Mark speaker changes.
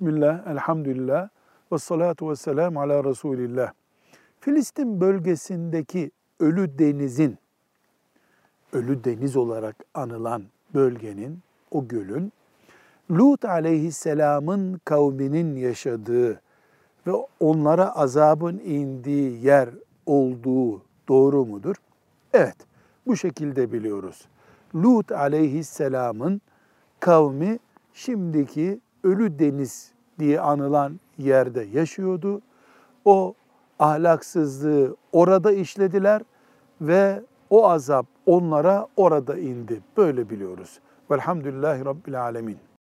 Speaker 1: Bismillah, elhamdülillah, ve salatu ve selamu ala Resulillah. Filistin bölgesindeki Ölü Deniz'in, Ölü Deniz olarak anılan bölgenin, o gölün, Lut aleyhisselamın kavminin yaşadığı ve onlara azabın indiği yer olduğu doğru mudur? Evet, bu şekilde biliyoruz. Lut aleyhisselamın kavmi şimdiki Ölü Deniz diye anılan yerde yaşıyordu. O ahlaksızlığı orada işlediler ve o azap onlara orada indi. Böyle biliyoruz. Velhamdülillahi Rabbil Alemin.